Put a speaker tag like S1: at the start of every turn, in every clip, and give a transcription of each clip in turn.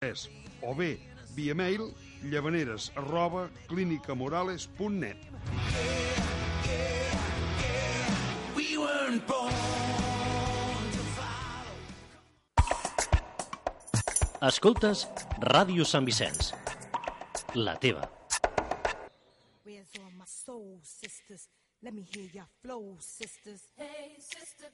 S1: 3 o bé via mail llevaneres arroba clinicamorales.net.
S2: Escoltes Ràdio Sant Vicenç. La teva.
S3: Where's all my soul sisters? Let me hear your flow, sisters.
S4: Hey, sister,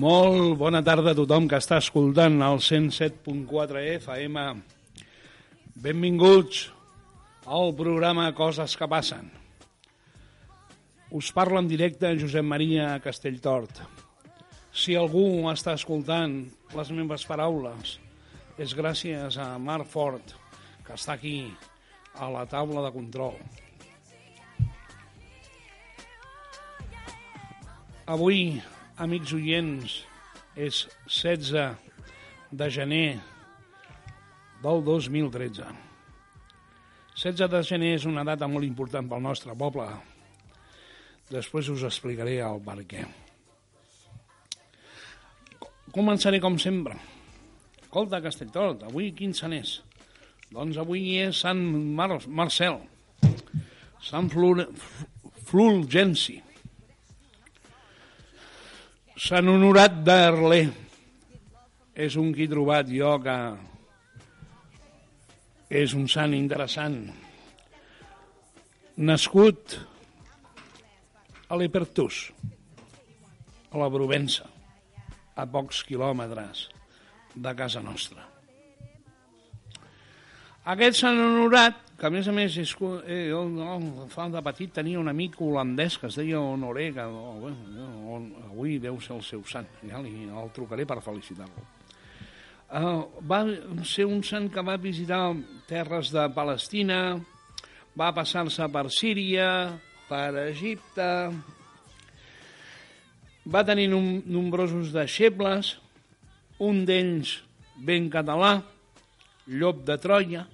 S5: Molt bona tarda a tothom que està escoltant el 107.4 FM. Benvinguts al programa Coses que passen. Us parla en directe Josep Maria Castelltort. Si algú està escoltant les meves paraules, és gràcies a Marc Fort, que està aquí a la taula de control. Avui, amics oients, és 16 de gener del 2013. 16 de gener és una data molt important pel nostre poble. Després us explicaré el per què. Començaré com sempre. Escolta, Castelltort, avui quin sant és? Doncs avui és Sant Mar Marcel, Sant Flor Fulgenci, Sant Honorat d'Arler. És un qui he trobat jo que és un sant interessant. Nascut a l'Epertús, a la Provença, a pocs quilòmetres de casa nostra. Aquest Sant Honorat, que a més a més és, eh, jo, no, fa de petit tenia un amic holandès que es deia Honoré, que bueno, on, avui deu ser el seu sant, ja li, el trucaré per felicitar-lo. Uh, va ser un sant que va visitar terres de Palestina, va passar-se per Síria, per Egipte, va tenir nom nombrosos deixebles, un d'ells ben català, Llop de Troia.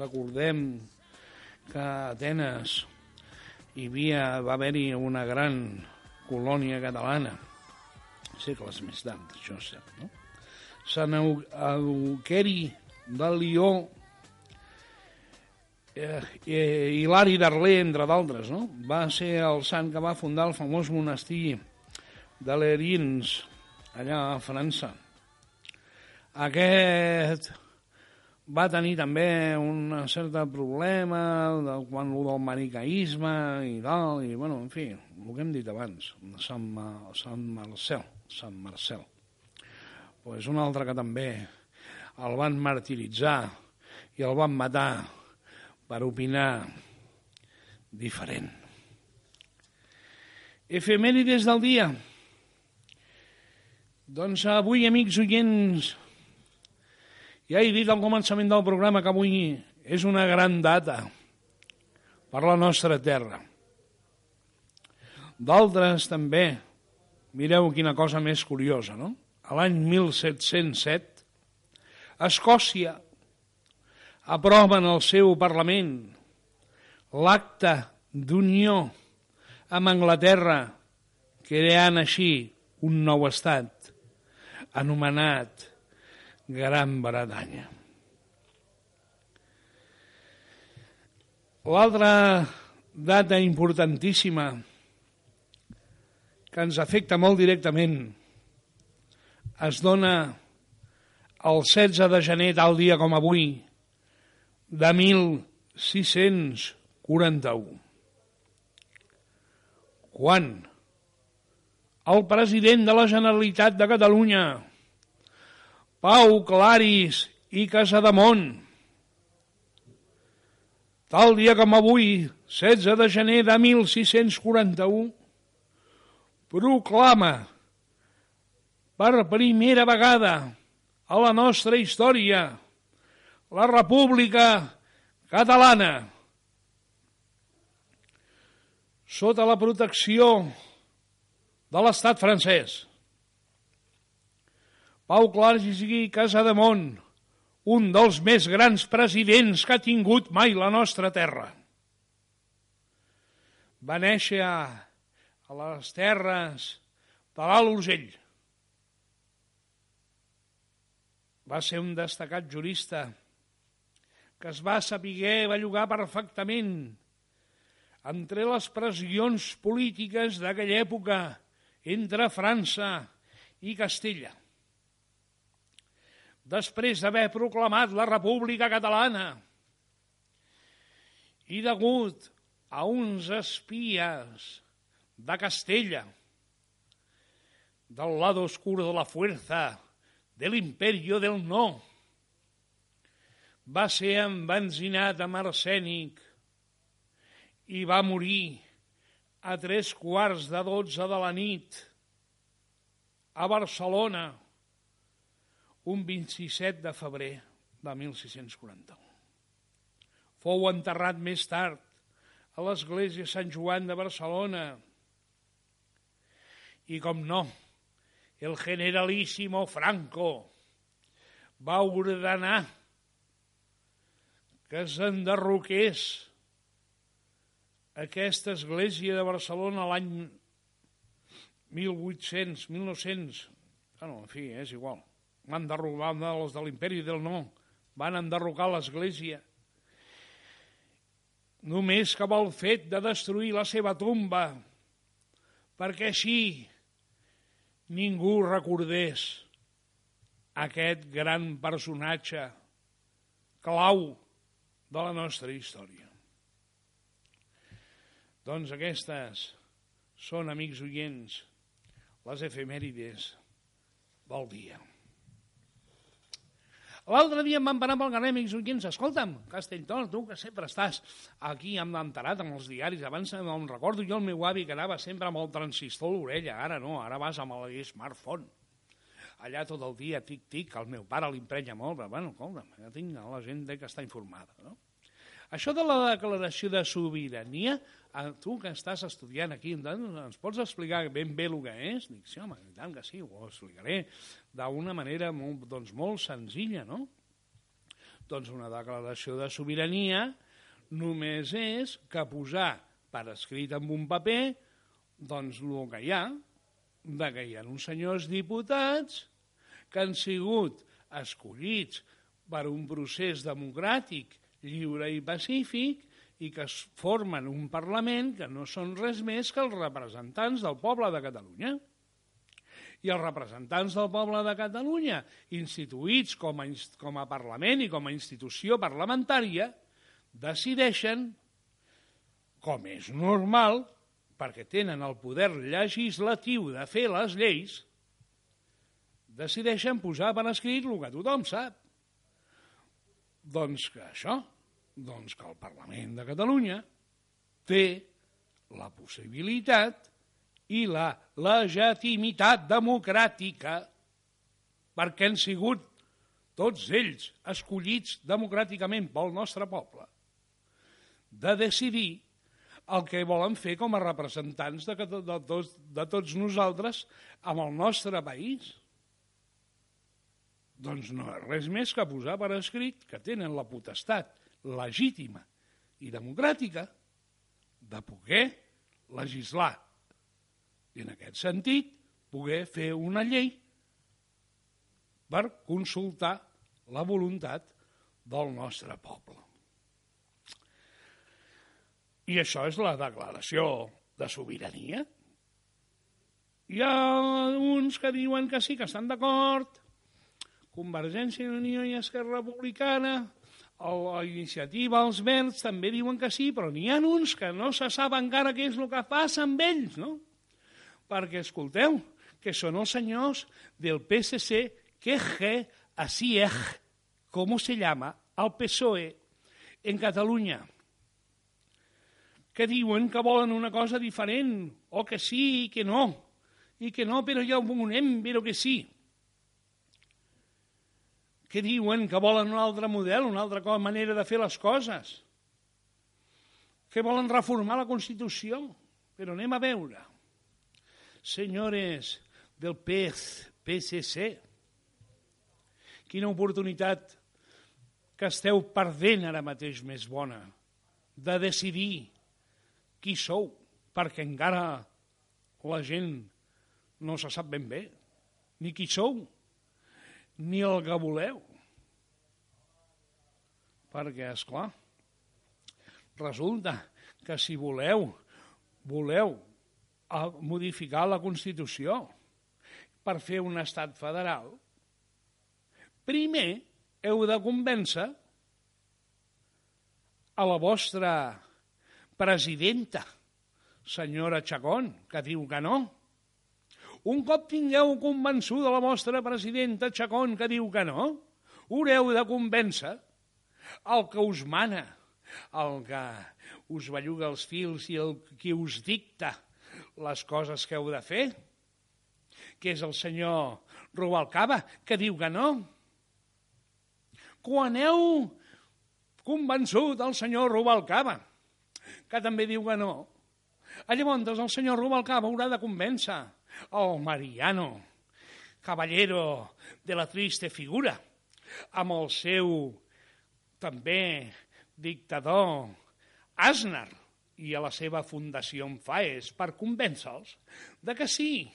S5: Recordem que a Atenes hi havia, va haver-hi una gran colònia catalana, segles més tard, això és cert, no? Sant Euqueri de Lió, eh, eh, Hilari d'Arler, entre d'altres, no? Va ser el sant que va fundar el famós monestir de l'Erins, allà a França. Aquest va tenir també un cert problema de, quan el del manicaïsme i tal, i bueno, en fi, el que hem dit abans, Sant, Sant Marcel, Sant Marcel. Pues un altre que també el van martiritzar i el van matar per opinar diferent. Efemèrides del dia. Doncs avui, amics oients, ja he dit al començament del programa que avui és una gran data per la nostra terra. D'altres també, mireu quina cosa més curiosa, no? A l'any 1707, Escòcia aprova en el seu Parlament l'acte d'unió amb Anglaterra, creant així un nou estat anomenat Gran Bretanya. L'altra data importantíssima que ens afecta molt directament es dona el 16 de gener, tal dia com avui, de 1641. Quan el president de la Generalitat de Catalunya, Pau Claris i Casademont, Tal dia com avui, 16 de gener de 1641, proclama per primera vegada a la nostra història la República Catalana sota la protecció de l'estat francès. Pau Clargis i Casademont, un dels més grans presidents que ha tingut mai la nostra terra. Va néixer a, a les terres de l'Alt Urgell. Va ser un destacat jurista que es va saber bellugar perfectament entre les pressions polítiques d'aquella època entre França i Castella després d'haver proclamat la República Catalana. I degut a uns espies de Castella del lado oscuro de la fuerza del imperio del no va ser embenzinat amb arsènic i va morir a tres quarts de dotze de la nit a Barcelona un 27 de febrer de 1641. Fou enterrat més tard a l'església Sant Joan de Barcelona. I com no, el generalíssimo Franco va ordenar que s'enderroqués aquesta església de Barcelona l'any 1800, 1900, bueno, en fi, és igual van derrocar els de l'imperi del no, van enderrocar l'església. Només que vol fet de destruir la seva tomba, perquè així ningú recordés aquest gran personatge clau de la nostra història. Doncs aquestes són, amics oients, les efemèrides del dia. L'altre dia em van parar pel carrer amics oients, escolta'm, Castelltol, tu que sempre estàs aquí amb enterat amb els diaris, abans em recordo jo el meu avi que anava sempre amb el transistor a l'orella, ara no, ara vas amb el smartphone. Allà tot el dia, tic-tic, el meu pare l'imprenya molt, però bueno, escolta'm, ja tinc la gent que està informada, no? Això de la declaració de sobirania, a tu que estàs estudiant aquí, ens pots explicar ben bé el que és? Dic, sí, home, i tant que sí, ho explicaré d'una manera molt, doncs, molt senzilla, no? Doncs una declaració de sobirania només és que posar per escrit en un paper doncs el que hi ha, de que hi ha uns senyors diputats que han sigut escollits per un procés democràtic lliure i pacífic i que es formen un Parlament que no són res més que els representants del poble de Catalunya. I els representants del poble de Catalunya, instituïts com a, com a Parlament i com a institució parlamentària, decideixen, com és normal, perquè tenen el poder legislatiu de fer les lleis, decideixen posar per escrit el que tothom sap. Doncs que això, doncs que el Parlament de Catalunya té la possibilitat i la legitimitat democràtica perquè han sigut tots ells escollits democràticament pel nostre poble de decidir el que volen fer com a representants de, de, de, tots, de tots nosaltres amb el nostre país. Doncs no res més que posar per escrit que tenen la potestat legítima i democràtica de poder legislar i en aquest sentit poder fer una llei per consultar la voluntat del nostre poble. I això és la declaració de sobirania. Hi ha uns que diuen que sí, que estan d'acord, Convergència i Unió i Esquerra Republicana, la iniciativa, els verds, també diuen que sí, però n'hi ha uns que no se sap encara què és el que passa amb ells, no? Perquè, escolteu, que són els senyors del PSC que así es, com se llama, el PSOE en Catalunya. que diuen que volen una cosa diferent, o que sí i que no, i que no, però ja ho veurem, però que sí. Que diuen que volen un altre model, una altra manera de fer les coses, que volen reformar la Constitució, però anem a veure. Senyores del PES, PSC, quina oportunitat que esteu perdent ara mateix més bona de decidir qui sou, perquè encara la gent no se sap ben bé ni qui sou, ni el que voleu. Perquè, és clar, resulta que si voleu, voleu a modificar la Constitució per fer un estat federal, primer heu de convèncer a la vostra presidenta, senyora Chacón, que diu que no. Un cop tingueu convençuda la vostra presidenta Chacón, que diu que no, haureu de convèncer el que us mana, el que us belluga els fils i el qui us dicta les coses que heu de fer, que és el senyor Rubalcaba, que diu que no. Quan heu convençut el senyor Rubalcaba, que també diu que no, llavors el senyor Rubalcaba haurà de convèncer el Mariano, caballero de la triste figura, amb el seu també dictador Asnar i a la seva fundació en FAES per convèncer-los de que sí,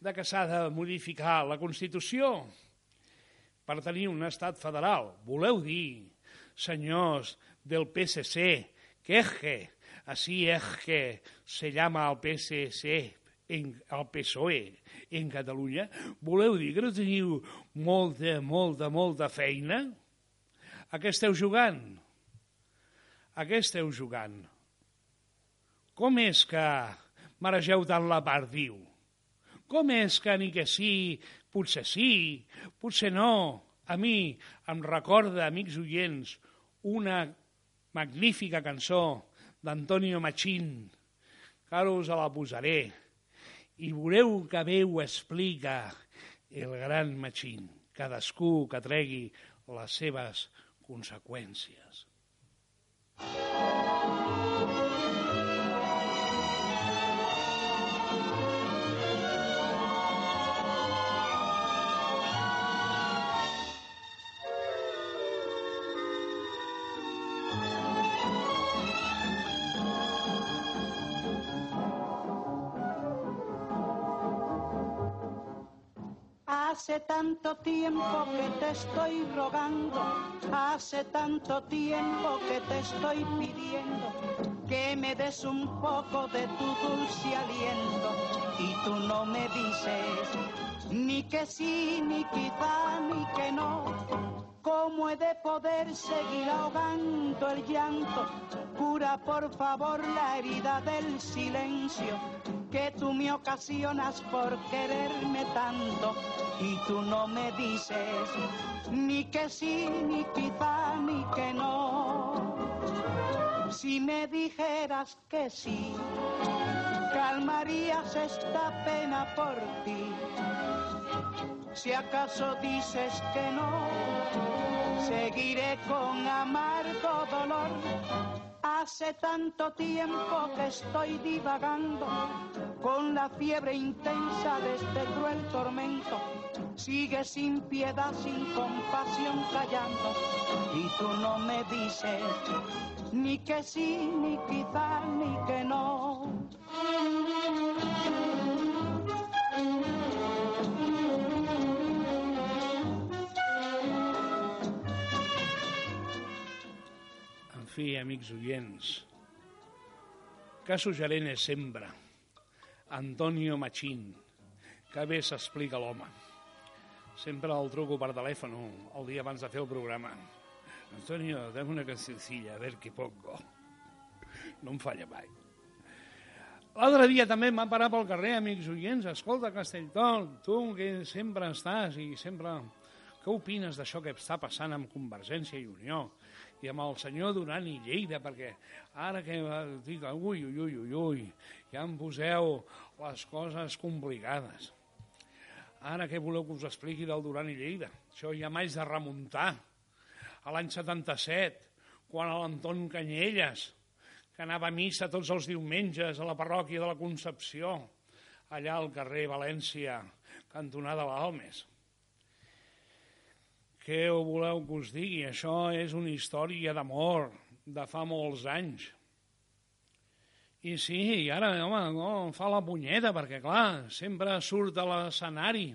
S5: de que s'ha de modificar la Constitució per tenir un estat federal. Voleu dir, senyors del PSC, que así es que se llama el PSC en, el PSOE en Catalunya, voleu dir que no teniu molta, molta, molta feina? A què esteu jugant? A què esteu jugant? Com és que maregeu tant la part, diu? Com és que ni que sí, potser sí, potser no? A mi em recorda, amics oients, una magnífica cançó d'Antonio Machín, que ara us la posaré, i veureu que bé ho explica el gran Machín, cadascú que tregui les seves conseqüències.
S6: Hace tanto tiempo que te estoy rogando, hace tanto tiempo que te estoy pidiendo que me des un poco de tu dulce aliento y tú no me dices ni que sí, ni quizá, ni que no. ¿Cómo he de poder seguir ahogando el llanto? Cura por favor la herida del silencio que tú me ocasionas por quererme tanto y tú no me dices ni que sí, ni quizá, ni que no. Si me dijeras que sí, calmarías esta pena por ti. Si acaso dices que no, seguiré con amargo dolor. Hace tanto tiempo que estoy divagando con la fiebre intensa de este cruel tormento. Sigue sin piedad, sin compasión callando y tú no me dices ni que sí, ni quizá, ni que no.
S5: Fi, amics oients, caso gerent és sempre. Antonio Machín, que bé s'explica l'home. Sempre el truco per telèfon el dia abans de fer el programa. Antonio, dame una cancioncilla, a ver qué pongo. No em falla mai. L'altre dia també em van parar pel carrer, amics oients, escolta, Castelltol, tu que sempre estàs i sempre... Què opines d'això que està passant amb Convergència i Unió? I amb el senyor Duran i Lleida, perquè ara que dic, ui, ui, ui, ui, ui, ja em poseu les coses complicades. Ara què voleu que us expliqui del Duran i Lleida? Això ja m'haig de remuntar a l'any 77, quan l'Anton Canyelles, que anava a missa tots els diumenges a la parròquia de la Concepció, allà al carrer València, cantonada Balmes. Què ho voleu que us digui? Això és una història d'amor de fa molts anys. I sí, i ara, home, no, em fa la punyeta, perquè, clar, sempre surt a l'escenari,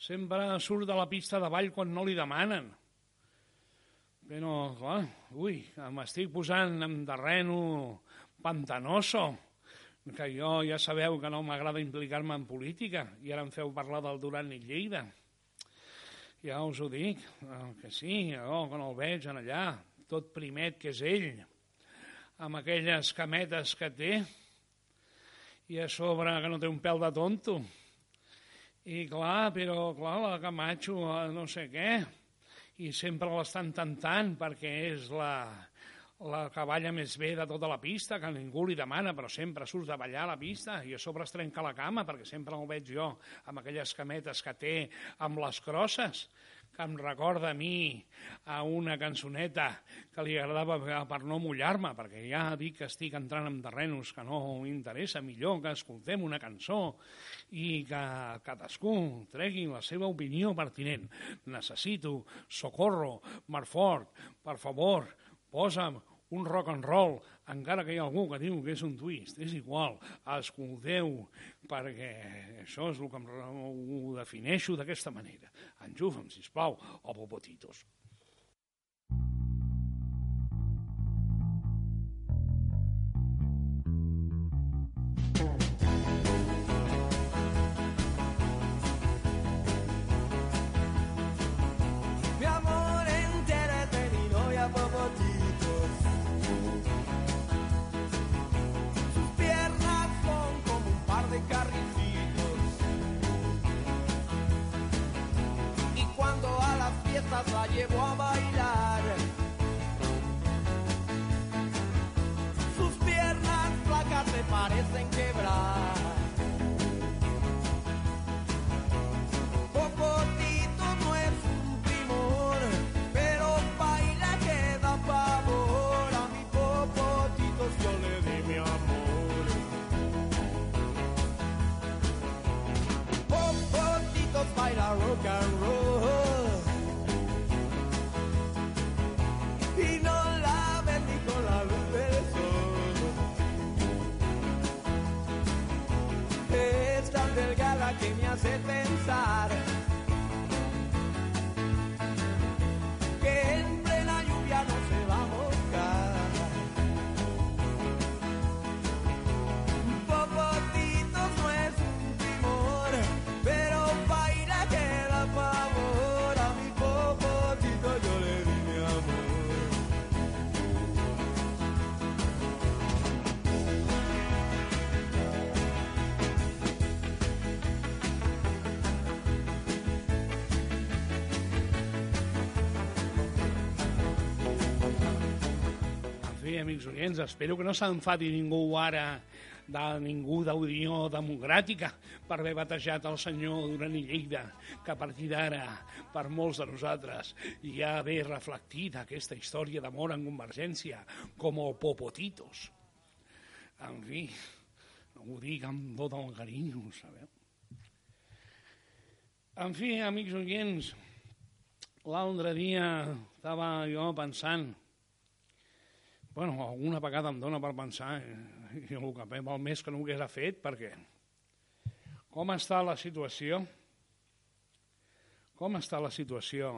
S5: sempre surt de la pista de ball quan no li demanen. Però, clar, ui, m'estic posant en terreno pantanoso, que jo ja sabeu que no m'agrada implicar-me en política, i ara em feu parlar del Duran i Lleida. Ja us ho dic, eh, que sí, oh, quan el veig en allà, tot primet que és ell, amb aquelles cametes que té, i a sobre que no té un pèl de tonto. I clar, però clar, la Camacho eh, no sé què, i sempre l'estan tentant perquè és la, la que balla més bé de tota la pista, que ningú li demana, però sempre surt de ballar a la pista i a sobre es trenca la cama, perquè sempre el veig jo amb aquelles cametes que té amb les crosses, que em recorda a mi a una cançoneta que li agradava per no mullar-me, perquè ja dic que estic entrant en terrenos que no m'interessa, millor que escoltem una cançó i que cadascú tregui la seva opinió pertinent. Necessito socorro, Marfort, per favor, posa'm un rock and roll, encara que hi ha algú que diu que és un twist, és igual, escolteu, perquè això és el que em, ho defineixo d'aquesta manera. Enxufa'm, sisplau, o popotitos.
S7: Mi
S5: amics oients, espero que no s'enfadi ningú ara de ningú d'Unió Democràtica per haver batejat el senyor Duran i Lleida, que a partir d'ara, per molts de nosaltres, ja ve reflectida aquesta història d'amor en Convergència com el Popotitos. En fi, ho dic amb tot el carinyo, sabeu? En fi, amics oients, l'altre dia estava jo pensant Bueno, alguna vegada em dóna per pensar, eh, i el que val més que no ho hagués fet, perquè com està la situació? Com està la situació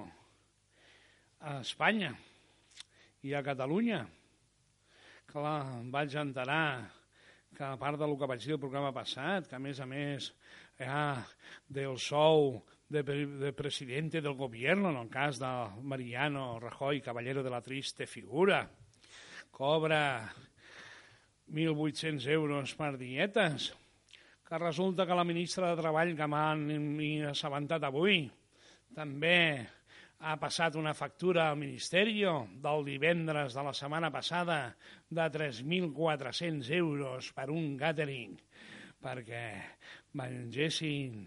S5: a Espanya i a Catalunya? Clar, em vaig enterar que a part del que vaig dir el programa passat, que a més a més hi ha del sou de, de presidente del gobierno, en el cas de Mariano Rajoy, caballero de la triste figura, cobra 1.800 euros per dietes, que resulta que la ministra de Treball, que m'han assabentat avui, també ha passat una factura al Ministeri del divendres de la setmana passada de 3.400 euros per un catering perquè mengessin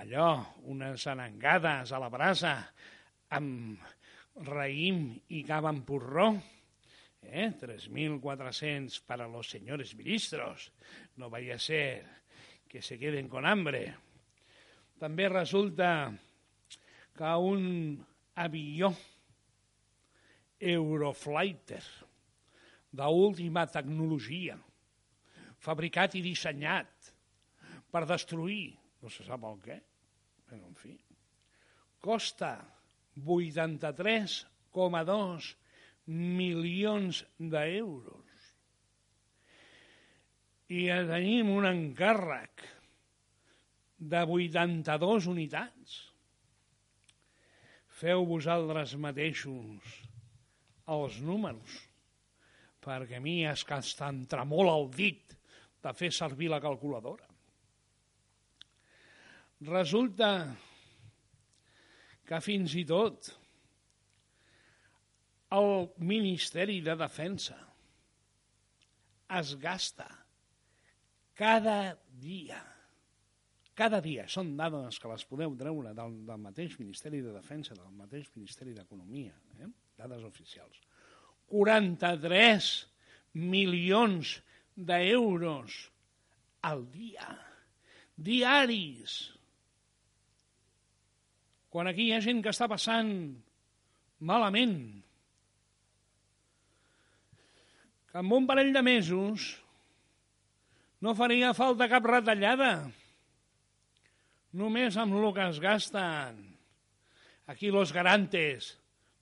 S5: allò, unes anengades a la brasa amb raïm i cava amb porró, eh? 3.400 para los señores ministros, no vaya a ser que se queden con hambre. També resulta que un avió Euroflighter d'última tecnologia, fabricat i dissenyat per destruir, no se sap el què, però en fi, costa 83,2 milions d'euros. I tenim un encàrrec de 82 unitats. Feu vosaltres mateixos els números, perquè a mi és que està entremol el dit de fer servir la calculadora. Resulta que fins i tot el Ministeri de Defensa es gasta cada dia, cada dia, són dades que les podeu treure del, del mateix Ministeri de Defensa, del mateix Ministeri d'Economia, eh? dades oficials, 43 milions d'euros al dia, diaris, quan aquí hi ha gent que està passant malament, que en un parell de mesos no faria falta cap retallada, només amb el que es gasten aquí los garantes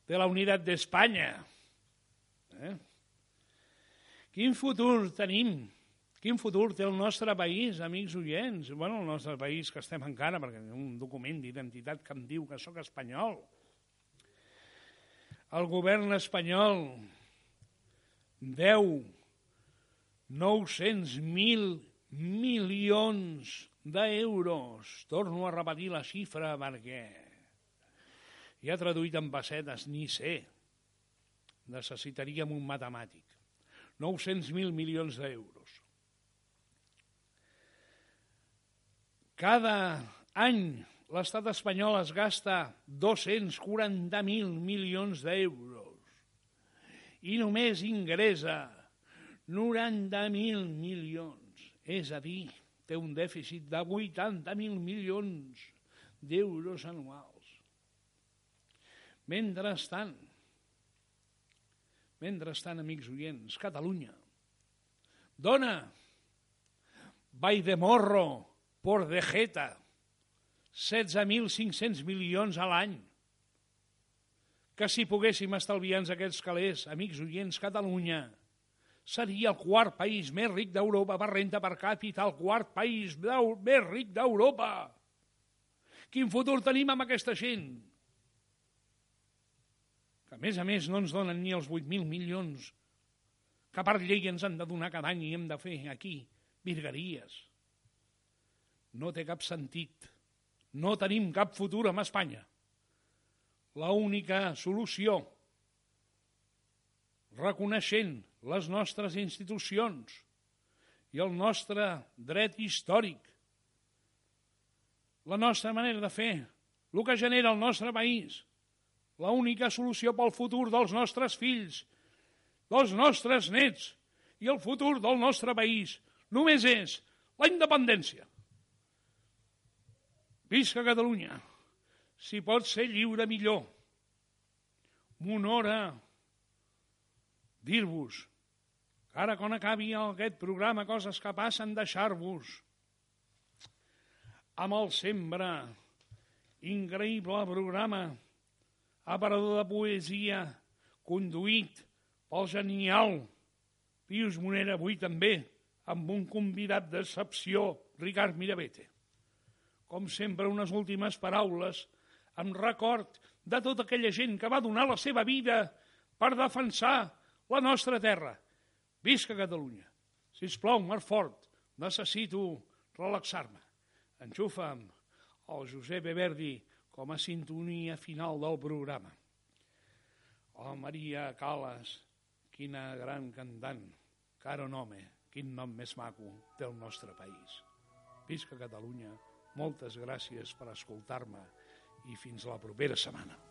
S5: de la Unitat d'Espanya. Eh? Quin futur tenim? Quin futur té el nostre país, amics oients? Bueno, el nostre país que estem encara, perquè hi un document d'identitat que em diu que sóc espanyol. El govern espanyol deu 900.000 milions d'euros. Torno a repetir la xifra perquè ja traduït en pessetes, ni sé. Necessitaríem un matemàtic. 900.000 milions d'euros. Cada any l'estat espanyol es gasta 240.000 milions d'euros i només ingressa 90.000 milions. És a dir, té un dèficit de 80.000 milions d'euros anuals. Mentrestant, mentrestant, amics oients, Catalunya dona Vaidemorro por de Jeta 16.500 milions a l'any que si poguéssim estalviar-nos aquests calés, amics oients, Catalunya seria el quart país més ric d'Europa per renta per càpita, el quart país més ric d'Europa. Quin futur tenim amb aquesta gent? Que a més a més no ens donen ni els 8.000 milions que per llei ens han de donar cada any i hem de fer aquí virgueries. No té cap sentit. No tenim cap futur amb Espanya. La única solució, reconeixent les nostres institucions i el nostre dret històric, la nostra manera de fer, el que genera el nostre país, la única solució pel futur dels nostres fills, dels nostres nets i el futur del nostre país només és la independència. Visca Catalunya! Si pot ser lliure, millor. M'honora dir-vos que ara, quan acabi aquest programa, coses que passen, deixar-vos amb el sempre increïble programa aparador de poesia conduït pel genial Pius Monera, avui també, amb un convidat d'excepció, Ricard Mirabete com sempre, unes últimes paraules amb record de tota aquella gent que va donar la seva vida per defensar la nostra terra. Visca Catalunya! Si us plau, Mar Fort, necessito relaxar-me. Enxufa'm el Josep Everdi com a sintonia final del programa. Oh, Maria Calas, quina gran cantant. Caro nome, quin nom més maco del nostre país. Visca Catalunya, moltes gràcies per escoltar-me i fins la propera setmana.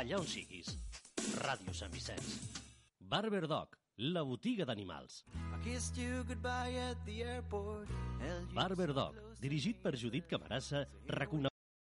S2: Allà on siguis. Ràdio Sant Vicenç. Barber Dog, la botiga d'animals. Barber Dog, dirigit per Judit Camarassa, reconegut